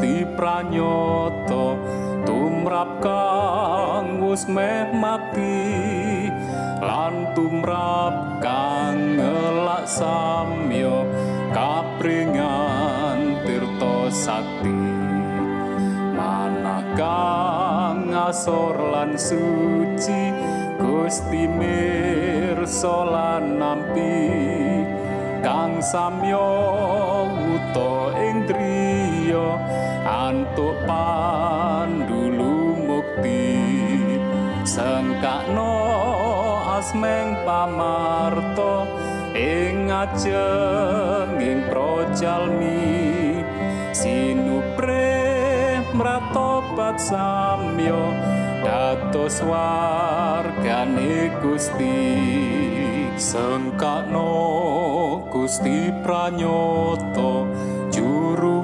Gusti pranyata tumrap kang wis meh mati lan tumrap kang ngelak samya kapringan tirta sakti. Manah kang ngasor lan suci Gusti mirsa lan nampi kang samyo wuto ing driya antuk pandulu mukti sengkakno asmeng pamarto ing ajenging projalmi. Sinupre mratobat samyo dados wargane Gusti. Sengkakno Gusti pranyata juru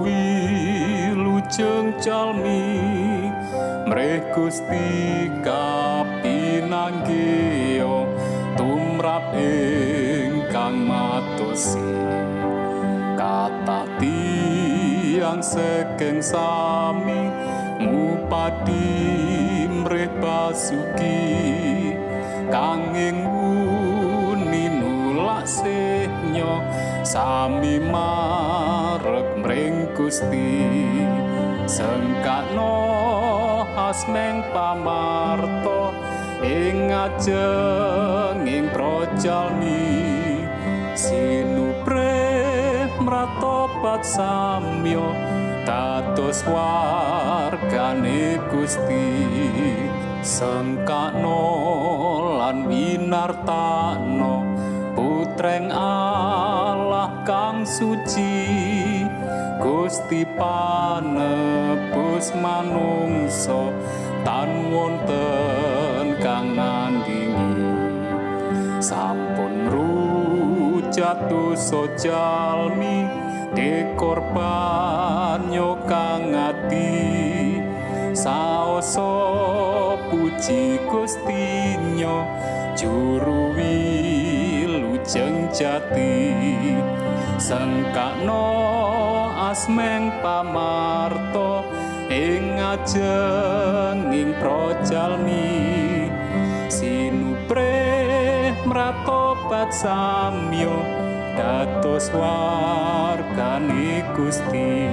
wilujeng calmi. Mreh Gusti kapinanggih tumrap ingkang matosi. Kata tiang sekeng sami ngupadi mreh basuki. Kanging sami marek mring Gusti sengkakno asmeng pamarto ing ajenging projalmi. Sinupre mratobat samyo dados wargane Gusti. Sengkakno lan winartano putreng Allah kang suci Gusti panebus manungsa tan wonten kang ngandingi. Sampun rujat dosa jalmi dekorban kang ati saoso puji Gustinyo juru wilujeng jati. Sengkakno asmeng pamarto ing ajenging projalmi. Sinupre mratobat samyo dados wargane Gusti.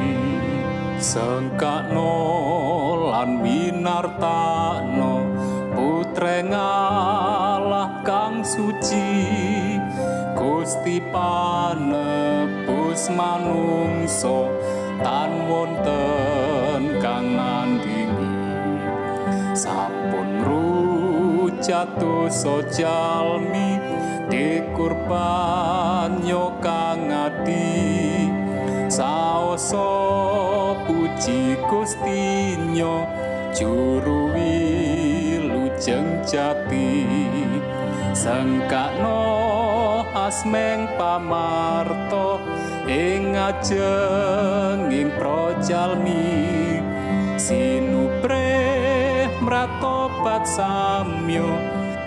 Sengkakno lan winartano putreng Allah kang suci Gusti panebus manungso tan wonten kang nandingi. Sampun rujat dosa jalmi dikurban yo kang ati saoso puji Gustinyo juru wilujeng jati. Sengkakno asmeng pamarto ing ajenging projalmi sinupre mratobat samyo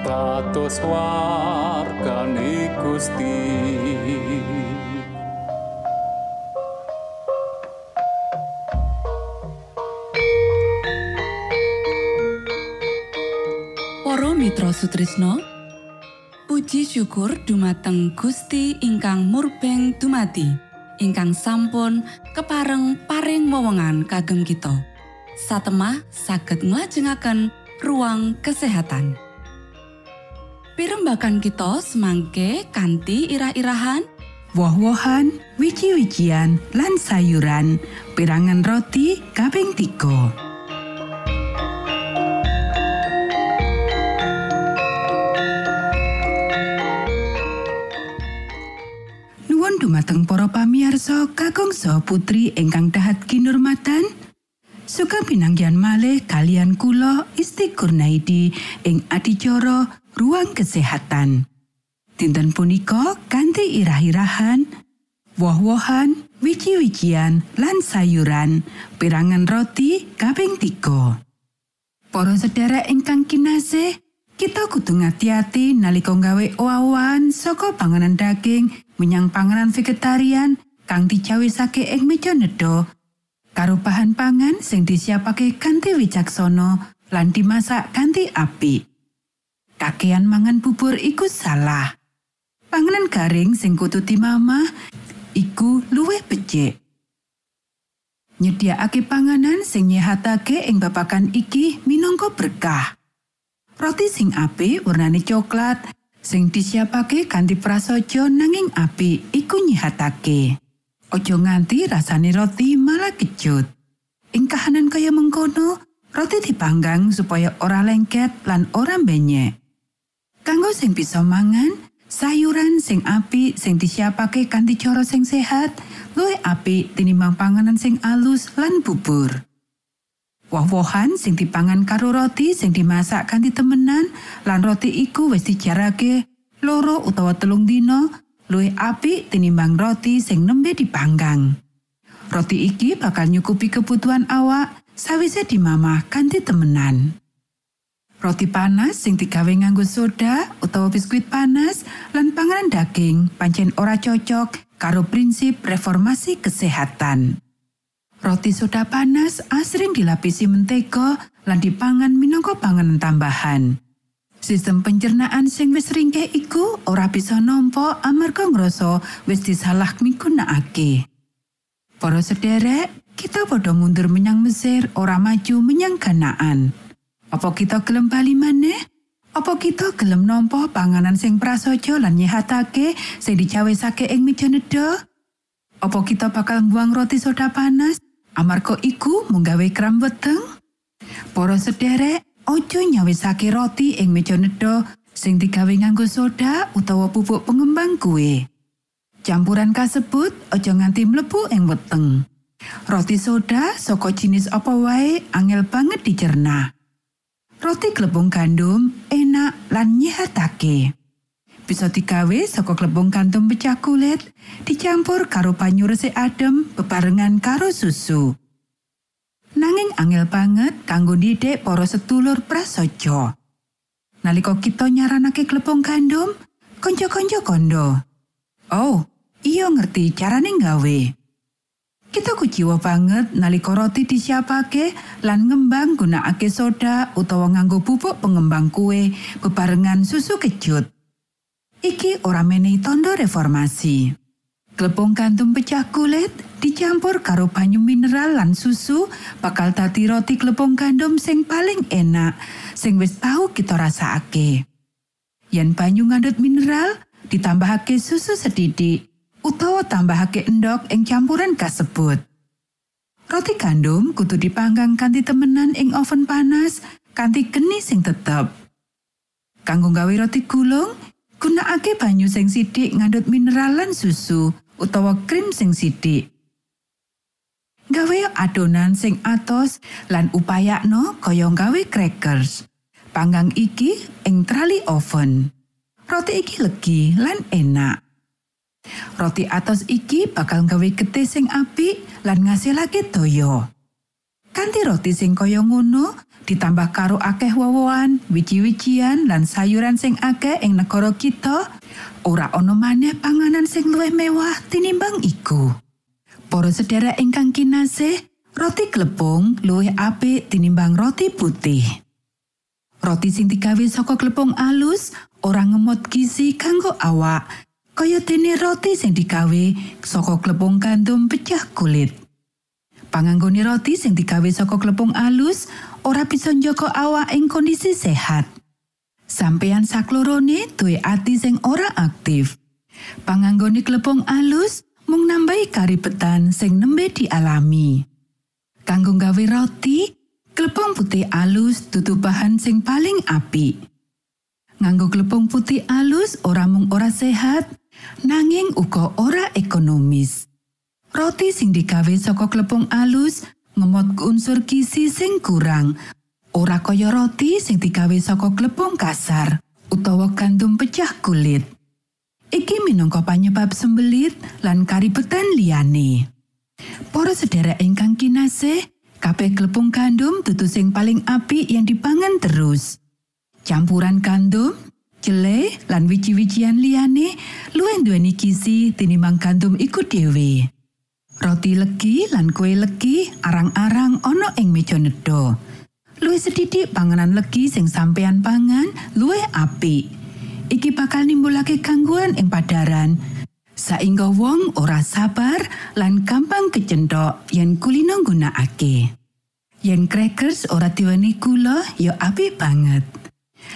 dados wargane Gusti. Para Mitra Sutrisno Puji syukur dumateng Gusti ingkang murbeng dumati ingkang sampun kepareng paring wewenngan kagem kita. Satemah saged nglajengaken ruang kesehatan. Pirembakan kita semangke kanthi irah-irahan. Woh-wohan, wiji-wijian, lan sayuran, pirangan roti kaping tiga. Dumateng para pamiarsa kakangsa putri ingkang dahat kinurmatan. Sugeng pinanggihan malih kalian kula Isti Kurnaidi ing adicara ruang kesehatan. Dinten punika kanthi irah-irahan, woh-wohan, wiji-wijian, lan sayuran, pirangan roti kaping tiga. Para sedherek ingkang kinasih, kita kudu ngati-ati nalika gawe oahan saka panganan daging menyang panganan vegetarian kang dicawisake ing meja nedha karo bahan pangan sing disiapake kanthi wicaksana lan dimasak kanthi apik. Kakean mangan bubur iku salah. Panganan garing sing kudu dimamah iku luwih becik. Nyediakake panganan sing nyehatake ing babagan iki minangka berkah. Roti sing apik warnane coklat sing disiapake kanthi prasaja nanging apik iku nyehatake. Ojo nganti rasane roti malah kecut. Ing kahanan kaya mengkono, roti dipanggang supaya ora lengket lan ora benyek. Kanggo sing bisa mangan, sayuran sing apik sing disiapake kanthi cara sing sehat, luwih apik tinimbang panganan sing alus lan bubur. Woh-wohan sing dipangan karo roti sing dimasak kanthi temenan lan roti iku wis dijarake loro utawa telung dina luwih apik tinimbang roti sing nembe dipanggang. Roti iki bakal nyukupi kebutuhan awak sawise dimamah kanthi temenan. Roti panas sing digawe nganggo soda utawa biskuit panas lan panganan daging pancen ora cocok karo prinsip reformasi kesehatan. Roti soda panas asring dilapisi mentega lan dipangan minangka panganan tambahan. Sistem pencernaan sing wis ringkeh iku ora bisa nampa amarga ngrasa wis disalah migunakake. Para sederek, kita padha mundur menyang Mesir ora maju menyang Kanaan. Apa kita gelem bali maneh? Apa kita gelem nampa panganan sing prasaja lan nyehatake sing dicawesake ing meja nedha? Apa kita bakal mbuang roti soda panas amarga iku munggawe kram weteng? Para sederek, ojo nyawisake roti ing meja nedha sing digawe nganggo soda utawa pupuk pengembang kue. Campuran kasebut ojo nganti mlebu ing weteng. Roti soda saka jenis apa wae angel banget dicerna. Roti glepung gandum enak lan nyehatake. Bisa digawe saka glepung kantum pecah kulit, dicampur karo banyu resik adem bebarengan karo susu. Nanging angel banget kanggo didik para sedulur prasaja. Nalika kita nyaranake glepung gandum, kanca-kanca kondo. Oh, iya ngerti carane nggawe. Kita kuciwa banget nalika roti disiapake lan ngembang gunakake soda utawa nganggo bubuk pengembang kue bebarengan susu kejut. Iki ora menehi tondo reformasi. Glepung gandum pecah kulit dicampur karo banyu mineral lan susu bakal dadi roti glepung gandum sing paling enak sing wis tau kita rasakake. Yen banyu ngandut mineral, ditambahake susu sedidik utawa tambahake endok ing campuran kasebut. Roti gandum kudu dipanggang kanthi temenan ing oven panas kanthi geni sing tetep. Kanggo gawe roti gulung, gunakake banyu sing sidik ngandut mineral lan susu utawa krim sing sidik. Gawe adonan sing atos lan upayakno kaya gawe crackers. Panggang iki ing trali oven. Roti iki legi lan enak. Roti atos iki bakal gawe getih sing apik lan ngasilake toyo. Kanti roti sing kaya ngono ditambah karo akeh wowoan, wiji-wijian lan sayuran sing akeh ing negara kita, ora ana maneh panganan sing luwih mewah tinimbang iku. Para sedherek ingkang kinasih, roti glepung luwih apik tinimbang roti putih. Roti sing digawe saka glepung alus ora ngemot gizi kanggo awak kaya dene roti sing digawe saka glepung gandum pecah kulit. Panganggone roti sing digawe saka glepung alus ora bisa njaga awak ing kondisi sehat. Sampeyan saklorone duwe ati sing ora aktif. Panganggone glepung alus mung nambahi karibetan sing nembe dialami. Kanggo gawe roti, glepung putih alus dudu bahan sing paling apik. Nganggo glepung putih alus ora mung ora sehat, nanging uga ora ekonomis. Roti sing digawe saka glepung alus ngemot unsur gizi sing kurang. Ora kaya roti sing digawe saka glepung kasar utawa gandum pecah kulit. Iki minangka panyebab sembelit lan karibetan liyane. Para sedherek ingkang kinasih, kabeh glepung gandum dudu sing paling apik yang dipangan terus. Campuran gandum, jele lan wiji-wijian liyane luwih nduweni gizi tinimbang gandum iku dhewe. Roti legi lan kue legi arang-arang ana ing meja nedha. Luwih sedidik panganan legi sing sampeyan pangan luwih apik. Iki bakal nimbulake gangguan ing padaran. Saingga wong ora sabar lan gampang kecentok yen kulino nggunakake. Yen crackers ora diweni gula ya apik banget.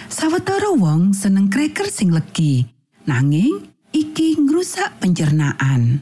Sawetara wong seneng cracker sing legi, nanging iki ngrusak pencernaan.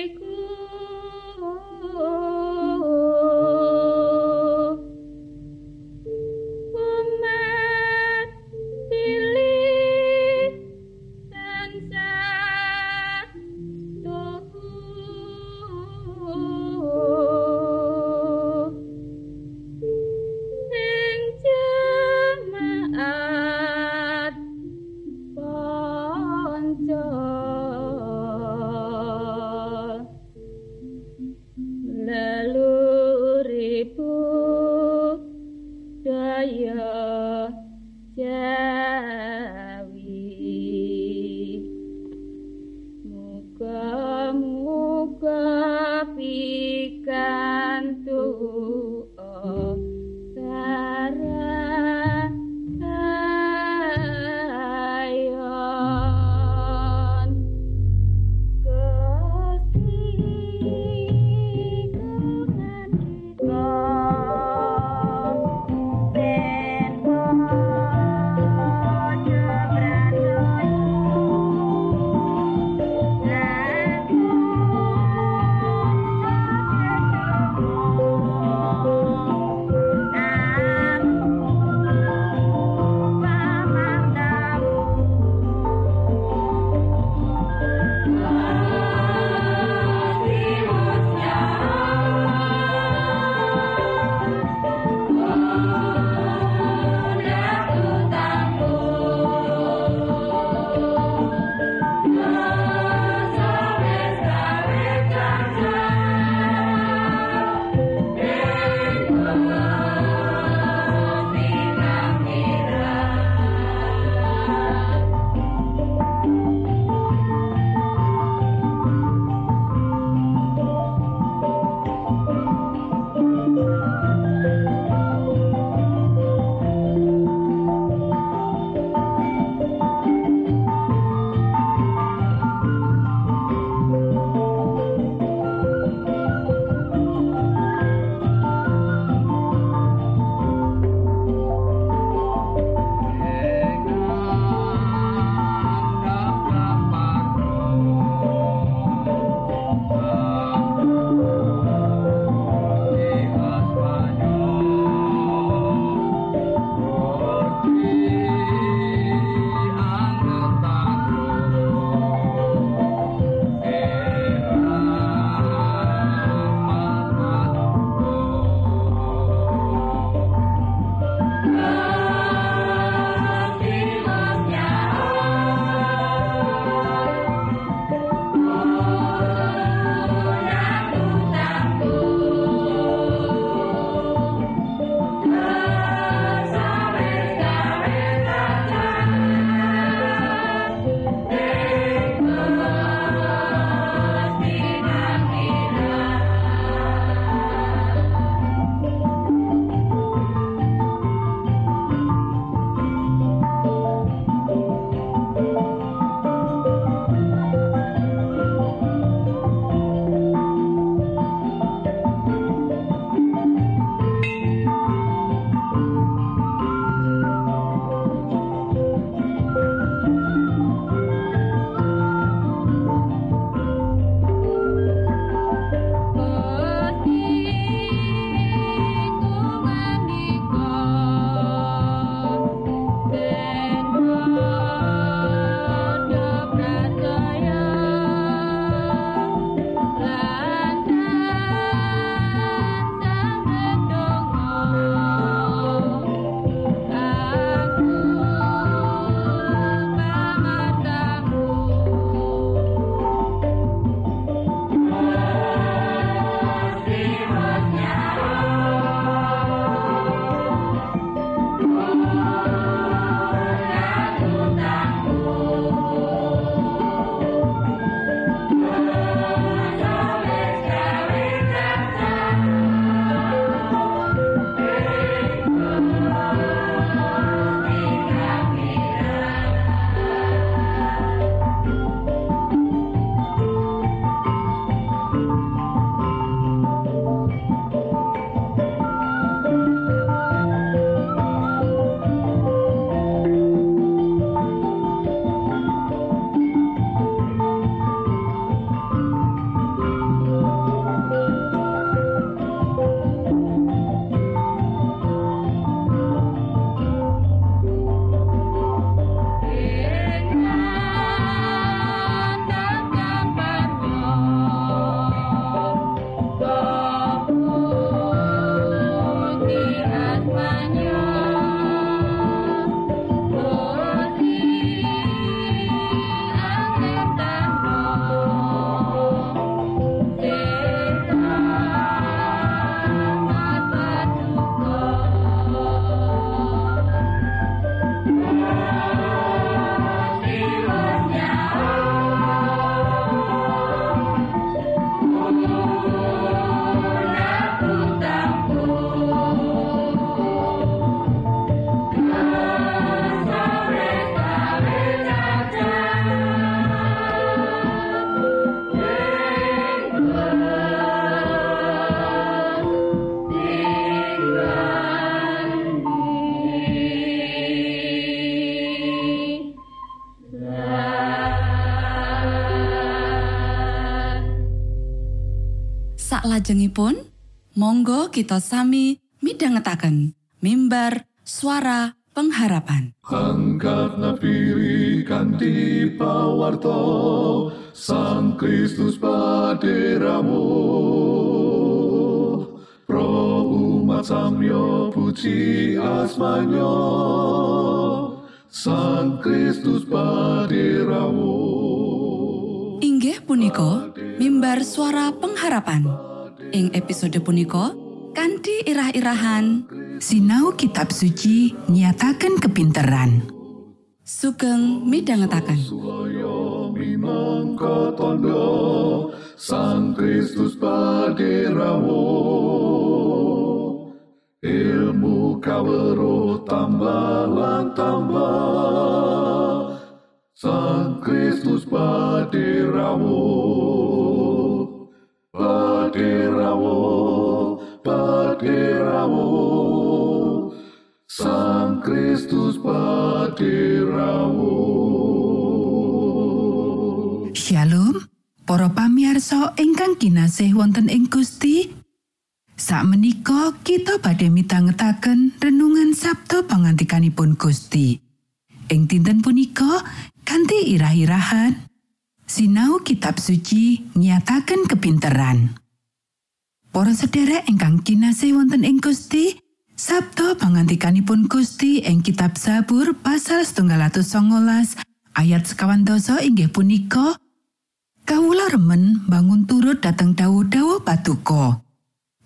iku Saklajengipun, monggo kita sami midhangetaken mimbar suara pengharapan. Angkat kanti pawarto Sang Kristus paderamu Pro umat samyo puji asmanyo Sang Kristus paderamu Inggih punika mimbar suara pengharapan. Ing episode punika kanthi irah-irahan Sinau kitab suci nyatakan kepinteran. sugeng minangka tondo Sang Kristus paderamu Ilmu kawero tambah tambah Sang Kristus paderamu Paderamu Paderamu Sang Kristus paderamu Shalom, para pamiarsa ingkang kinasih wonten ing Gusti. Sakmenika kita badhe midhangetaken renungan Sabtu pangantikanipun Gusti. Ing dinten punika kanthi irah-irahan sinau kitab suci nyataken kepinteran. Para sedherek ingkang kinasih wonten ing Gusti, Sabtu pangantikanipun Gusti ing kitab Zabur pasal 119 ayat sekawan doso inggih punika Kawula remen bangun turut dateng dawuh-dawuh patuko.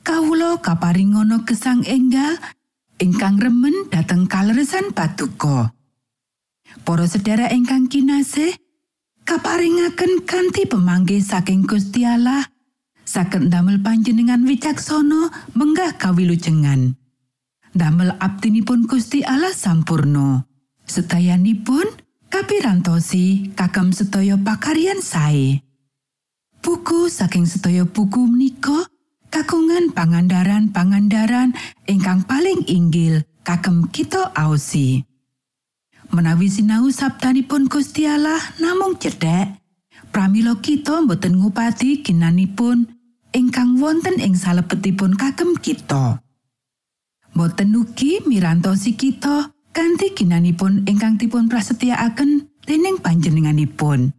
Kawula kaparingono gesang enggal ingkang remen dateng kaleresan patuko. Para sedherek ingkang kinasih, kaparingaken kanthi pemanggih saking Gusti Allah saged ndamel panjenengan wicaksana menggah kawilujengan. Damel abdinipun Gusti Allah sampurno. Sedayanipun kapirantosi kagem sedaya pakaryan sae. Buku saking sedaya buku menika kagungan pangandaran-pangandaran ingkang paling inggil kagem kita aosi. Menawi sinau sabdanipun Gusti Allah namung cedhek, pramila kita boten ngupati ginanipun ingkang wonten ing salebetipun kagem kita. Boten ugi mirantosi kita kanthi ginanipun ingkang dipun prasetyakaken dening panjenenganipun.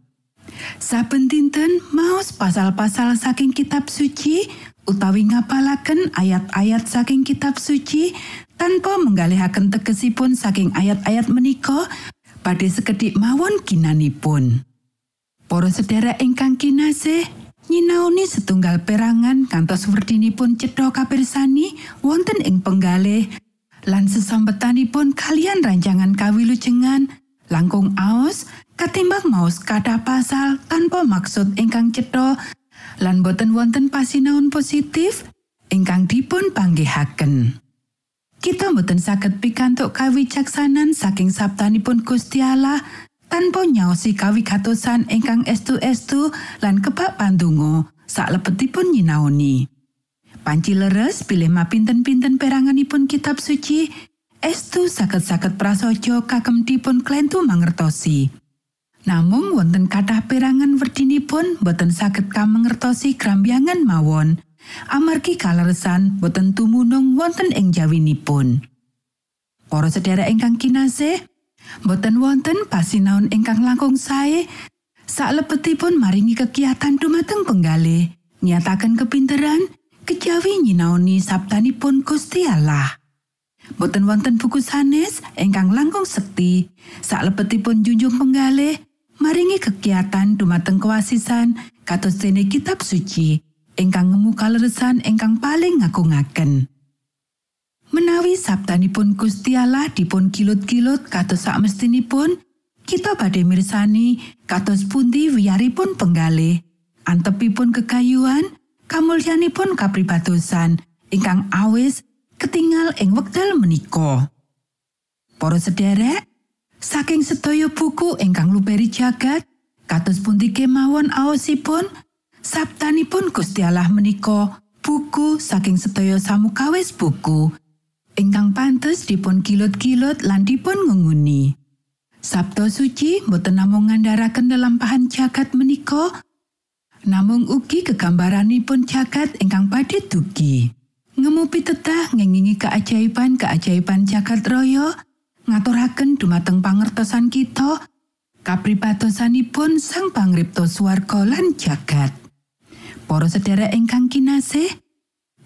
Saben dinten maos pasal-pasal saking kitab suci utawi ngapalaken ayat-ayat saking kitab suci tanpa menggalihaken tegesipun saking ayat-ayat menika badhe sekedhik mawon ginanipun. Para sedherek ingkang kinasih, nyinaoni setunggal perangan kantos werdinipun cetha kapirsani wonten ing penggalih lan sesambetanipun kalian rancangan kawilujengan langkung aos katimbang maos kathah pasal tanpa maksud ingkang cetha lan boten wonten pasinaon positif ingkang dipun panggihaken. Kita boten saged pikantuk kawicaksanan saking sabtanipun Gusti Allah tanpa nyaosi kawigatosan ingkang estu-estu lan kebak pandonga saklebetipun nyinaoni. Panci leres pilih mapinten-pinten peranganipun kitab suci, estu saged-saged prasaja kagem dipun klentu mangertosi. Namung wonten kathah perangan werdinipun boten saged kamengertosi grambyangan mawon, amargi kaleresan boten tumunung wonten ing jawinipun. Para sedherek ingkang kinasih, boten wonten pasinaon ingkang langkung sae saklebetipun maringi kegiatan dumateng penggalih, nyataken kepinteran, kejawi nyinaoni sabdanipun Gusti Allah. Boten wonten buku sanes ingkang langkung sekti, saklebetipun junjung penggalih, maringi kegiatan dumateng kewasisan kados dene kitab suci ingkang ngemu kaleresan ingkang paling ngagungaken. Menawi sabdanipun Gusti Allah dipun kilut-kilut kados sakmestinipun, kita badhe mirsani kados pundi wiyaripun penggalih, antepipun kekayuan, kamulyanipun kapribatosan ingkang awis ketingal ing wekdal menika. Para sederek, saking sedaya buku ingkang luberi jagat, kados pundi kemawon aosipun, sabtanipun Gusti Allah menika buku saking sedaya samukawis buku ingkang pantes dipun kilut-kilut lan dipun ngunguni. Sabto suci boten namung ngandharaken lelampahan jagat menika, namung ugi gegambaranipun jagat ingkang badhe dugi. Ngemu pitedah ngengingi keajaiban-keajaiban jagat raya, ngaturaken dumateng pangertosan kita, kapribadosanipun sang pangripta swarga lan jagat. Para sedherek ingkang kinasih,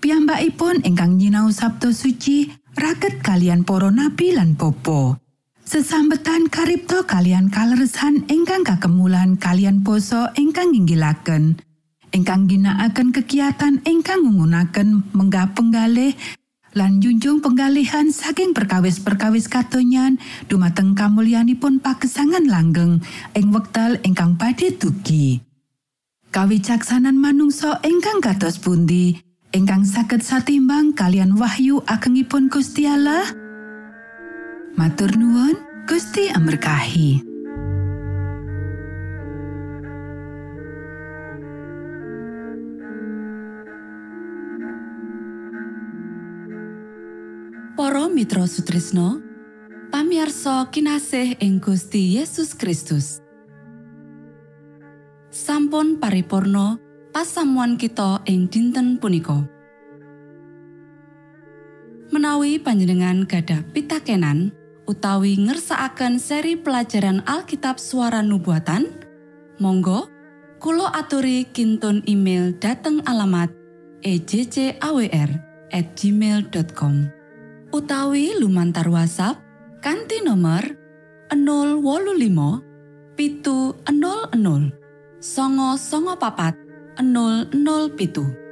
piyambakipun ingkang nyinau sabda suci raket kalian para nabi lan popo. Sesambetan karipto kalian kaleresan ingkang kakemulan kalian poso ingkang nginggilaken. Ingkang ginakaken kegiatan ingkang nggunakaken menggah penggalih lan junjung penggalihan saking perkawis-perkawis katonyan dumateng kamulyanipun pagesangan langgeng ing wekdal ingkang badhe dugi. Kawicaksanan manungsa ingkang kados pundi ingkang saged satimbang kalian wahyu agengipun Gusti Allah? Matur nuwun, Gusti amberkahi. Para Mitra Sutrisno pamiarsa kinasih ing Gusti Yesus Kristus sampun paripurno pasamuan kita ing dinten punika. Menawi panjenengan gadah pitakenan utawi ngersaakan seri pelajaran Alkitab suara nubuatan Monggo Kulo aturi kintun email dateng alamat ejcawr gmail.com utawi lumantar WhatsApp kanti nomor 025 pitu 00 songo songo papat 0007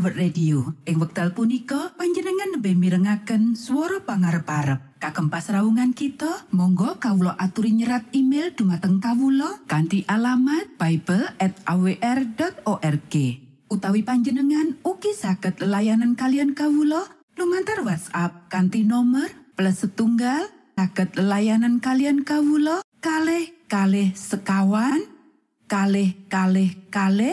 World Radio. Ing wekdal punika panjenengan lebih mirengaken swara pangarep-arep. Kagem pasraungan kita, monggo kawula aturi nyerat email dumateng kawula kanthi alamat bible@awr.org. Utawi panjenengan ugi saged layanan kalian kawula lumantar WhatsApp kanthi nomor plus setunggal saged layanan kalian kawula kalih kalih sekawan kalih kalih kalih